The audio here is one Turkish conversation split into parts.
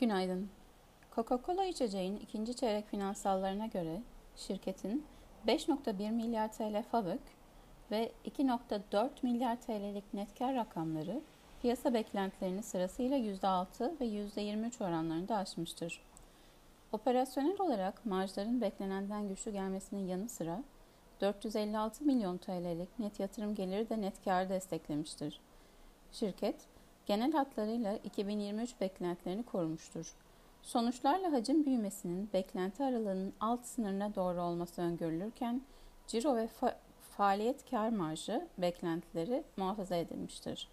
Günaydın. Coca-Cola içeceğin ikinci çeyrek finansallarına göre şirketin 5.1 milyar TL FAVÖK ve 2.4 milyar TL'lik net kar rakamları piyasa beklentilerini sırasıyla %6 ve %23 oranlarında aşmıştır. Operasyonel olarak marjların beklenenden güçlü gelmesinin yanı sıra 456 milyon TL'lik net yatırım geliri de net karı desteklemiştir. Şirket, genel hatlarıyla 2023 beklentilerini korumuştur. Sonuçlarla hacim büyümesinin beklenti aralığının alt sınırına doğru olması öngörülürken, ciro ve fa- faaliyet kar marjı beklentileri muhafaza edilmiştir.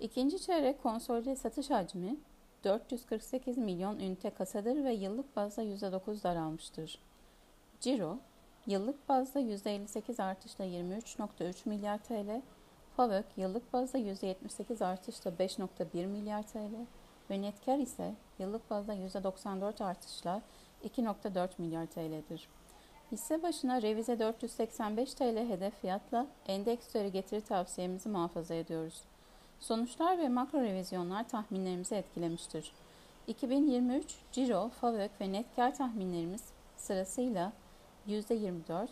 İkinci çeyrek konsolide satış hacmi 448 milyon ünite kasadır ve yıllık bazda %9 daralmıştır. Ciro, yıllık bazda %58 artışla 23.3 milyar TL, FAVÖK yıllık bazda %78 artışla 5.1 milyar TL ve net ise yıllık bazda %94 artışla 2.4 milyar TL'dir. Hisse başına revize 485 TL hedef fiyatla endeks üzeri getiri tavsiyemizi muhafaza ediyoruz. Sonuçlar ve makro revizyonlar tahminlerimizi etkilemiştir. 2023 ciro, FAVÖK ve net tahminlerimiz sırasıyla %24,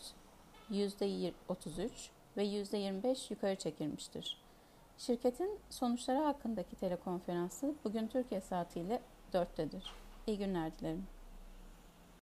%33 ve %25 yukarı çekilmiştir. Şirketin sonuçları hakkındaki telekonferansı bugün Türkiye saatiyle 4'tedir. İyi günler dilerim.